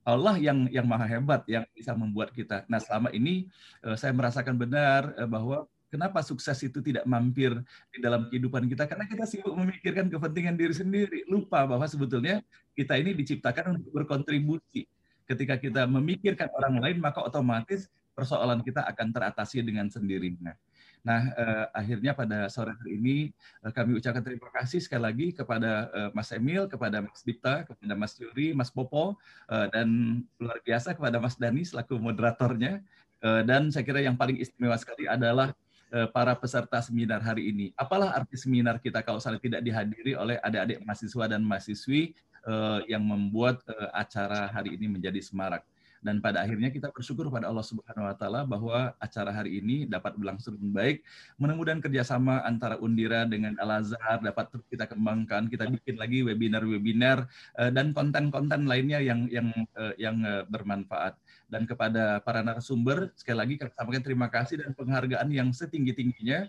Speaker 7: Allah yang yang maha hebat yang bisa membuat kita. Nah, selama ini uh, saya merasakan benar uh, bahwa kenapa sukses itu tidak mampir di dalam kehidupan kita karena kita sibuk memikirkan kepentingan diri sendiri, lupa bahwa sebetulnya kita ini diciptakan untuk berkontribusi. Ketika kita memikirkan orang lain, maka otomatis persoalan kita akan teratasi dengan sendirinya. Nah, eh, akhirnya pada sore hari ini eh, kami ucapkan terima kasih sekali lagi kepada eh, Mas Emil, kepada Mas Dipta, kepada Mas Yuri, Mas Popo, eh, dan luar biasa kepada Mas Dani selaku moderatornya. Eh, dan saya kira yang paling istimewa sekali adalah eh, para peserta seminar hari ini. Apalah arti seminar kita kalau salah tidak dihadiri oleh adik-adik mahasiswa dan mahasiswi eh, yang membuat eh, acara hari ini menjadi semarak. Dan pada akhirnya kita bersyukur pada Allah Subhanahu wa taala bahwa acara hari ini dapat berlangsung dengan baik. Mudah-mudahan kerjasama antara Undira dengan Al-Azhar dapat terus kita kembangkan. Kita bikin lagi webinar-webinar uh, dan konten-konten lainnya yang yang uh, yang uh, bermanfaat. Dan kepada para narasumber sekali lagi kami sampaikan terima kasih dan penghargaan yang setinggi-tingginya.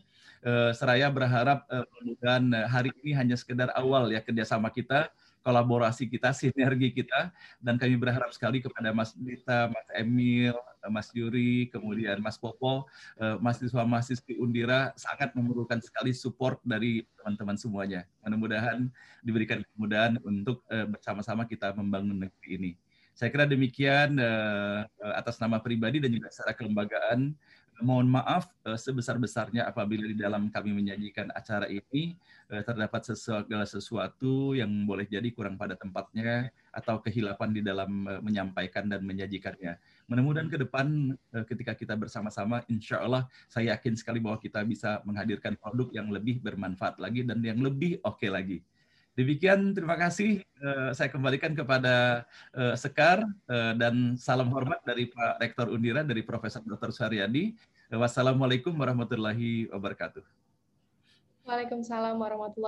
Speaker 7: Seraya berharap mudah-mudahan hari ini hanya sekedar awal ya kerjasama kita kolaborasi kita, sinergi kita, dan kami berharap sekali kepada Mas Dita, Mas Emil, Mas Yuri, kemudian Mas Popo, eh, mahasiswa-mahasiswi Undira sangat memerlukan sekali support dari teman-teman semuanya. Mudah-mudahan diberikan kemudahan untuk eh, bersama-sama kita membangun negeri ini. Saya kira demikian eh, atas nama pribadi dan juga secara kelembagaan mohon maaf uh, sebesar-besarnya apabila di dalam kami menyajikan acara ini uh, terdapat segala sesuatu yang boleh jadi kurang pada tempatnya atau kehilapan di dalam uh, menyampaikan dan menyajikannya. Mudah-mudahan ke depan ketika kita bersama-sama, insya Allah saya yakin sekali bahwa kita bisa menghadirkan produk yang lebih bermanfaat lagi dan yang lebih oke okay lagi. Demikian, terima kasih. Saya kembalikan kepada Sekar dan salam hormat dari Pak Rektor Undira, dari Profesor Dr. Suharyadi. Wassalamualaikum warahmatullahi wabarakatuh.
Speaker 6: Waalaikumsalam warahmatullahi